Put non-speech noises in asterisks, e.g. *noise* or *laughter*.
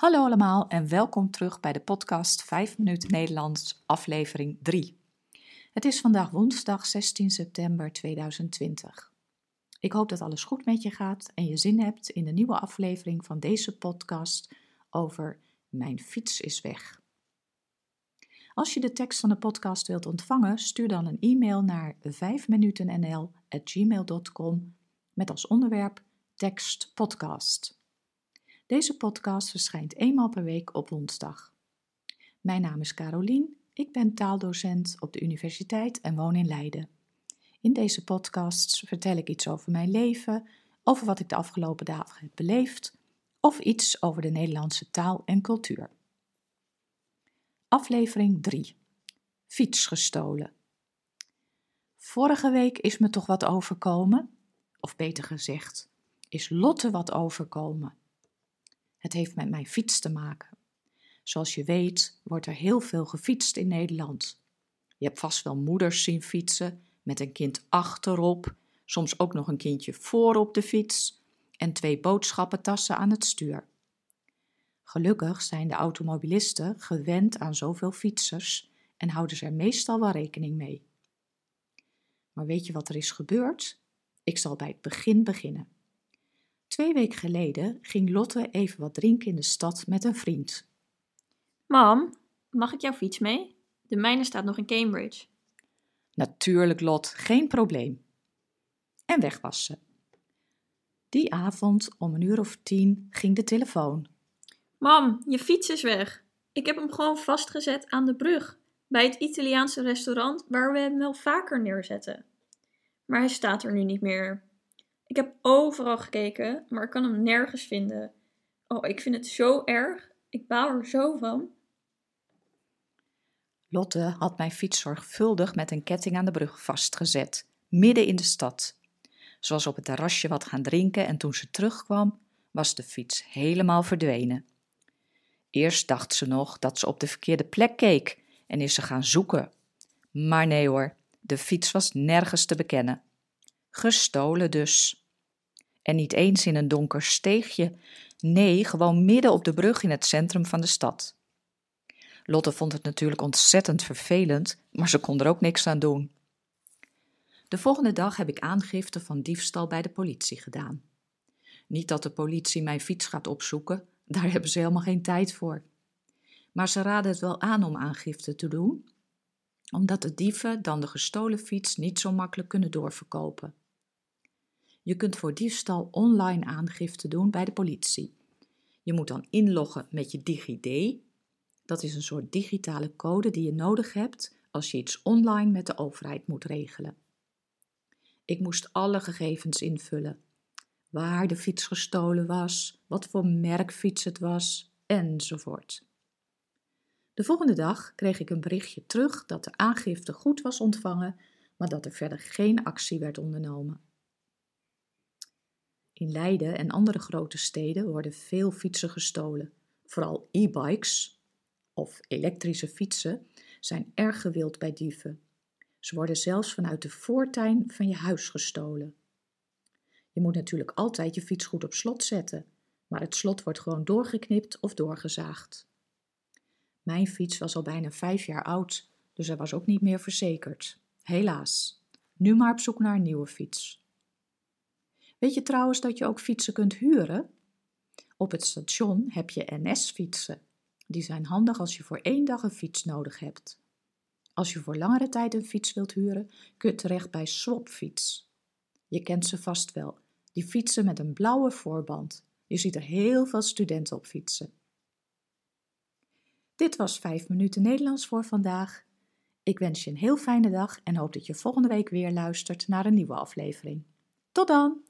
Hallo allemaal en welkom terug bij de podcast 5 minuten Nederlands, aflevering 3. Het is vandaag woensdag 16 september 2020. Ik hoop dat alles goed met je gaat en je zin hebt in de nieuwe aflevering van deze podcast over Mijn fiets is weg. Als je de tekst van de podcast wilt ontvangen, stuur dan een e-mail naar 5minutennl@gmail.com met als onderwerp tekst podcast. Deze podcast verschijnt eenmaal per week op woensdag. Mijn naam is Carolien, ik ben taaldocent op de universiteit en woon in Leiden. In deze podcasts vertel ik iets over mijn leven, over wat ik de afgelopen dagen heb beleefd of iets over de Nederlandse taal en cultuur. Aflevering 3. Fiets gestolen. Vorige week is me toch wat overkomen, of beter gezegd, is Lotte wat overkomen. Het heeft met mijn fiets te maken. Zoals je weet wordt er heel veel gefietst in Nederland. Je hebt vast wel moeders zien fietsen met een kind achterop, soms ook nog een kindje voorop de fiets en twee boodschappentassen aan het stuur. Gelukkig zijn de automobilisten gewend aan zoveel fietsers en houden ze er meestal wel rekening mee. Maar weet je wat er is gebeurd? Ik zal bij het begin beginnen. Twee weken geleden ging Lotte even wat drinken in de stad met een vriend. Mam, mag ik jouw fiets mee? De mijne staat nog in Cambridge. Natuurlijk, Lot, geen probleem. En weg was ze. Die avond om een uur of tien ging de telefoon. Mam, je fiets is weg. Ik heb hem gewoon vastgezet aan de brug, bij het Italiaanse restaurant waar we hem wel vaker neerzetten. Maar hij staat er nu niet meer. Ik heb overal gekeken, maar ik kan hem nergens vinden. Oh, ik vind het zo erg. Ik baal er zo van. Lotte had mijn fiets zorgvuldig met een ketting aan de brug vastgezet, midden in de stad. Ze was op het terrasje wat gaan drinken en toen ze terugkwam, was de fiets helemaal verdwenen. Eerst dacht ze nog dat ze op de verkeerde plek keek en is ze gaan zoeken. Maar nee hoor, de fiets was nergens te bekennen. Gestolen dus. En niet eens in een donker steegje, nee, gewoon midden op de brug in het centrum van de stad. Lotte vond het natuurlijk ontzettend vervelend, maar ze kon er ook niks aan doen. De volgende dag heb ik aangifte van diefstal bij de politie gedaan. Niet dat de politie mijn fiets gaat opzoeken, daar *laughs* hebben ze helemaal geen tijd voor. Maar ze raden het wel aan om aangifte te doen, omdat de dieven dan de gestolen fiets niet zo makkelijk kunnen doorverkopen. Je kunt voor diefstal online aangifte doen bij de politie. Je moet dan inloggen met je DigiD. Dat is een soort digitale code die je nodig hebt als je iets online met de overheid moet regelen. Ik moest alle gegevens invullen. Waar de fiets gestolen was, wat voor merkfiets het was, enzovoort. De volgende dag kreeg ik een berichtje terug dat de aangifte goed was ontvangen, maar dat er verder geen actie werd ondernomen. In Leiden en andere grote steden worden veel fietsen gestolen. Vooral e-bikes of elektrische fietsen zijn erg gewild bij dieven. Ze worden zelfs vanuit de voortuin van je huis gestolen. Je moet natuurlijk altijd je fiets goed op slot zetten, maar het slot wordt gewoon doorgeknipt of doorgezaagd. Mijn fiets was al bijna vijf jaar oud, dus hij was ook niet meer verzekerd. Helaas. Nu maar op zoek naar een nieuwe fiets. Weet je trouwens dat je ook fietsen kunt huren? Op het station heb je NS-fietsen. Die zijn handig als je voor één dag een fiets nodig hebt. Als je voor langere tijd een fiets wilt huren, kun je terecht bij Swapfiets. Je kent ze vast wel, die fietsen met een blauwe voorband. Je ziet er heel veel studenten op fietsen. Dit was 5 minuten Nederlands voor vandaag. Ik wens je een heel fijne dag en hoop dat je volgende week weer luistert naar een nieuwe aflevering. Tot dan!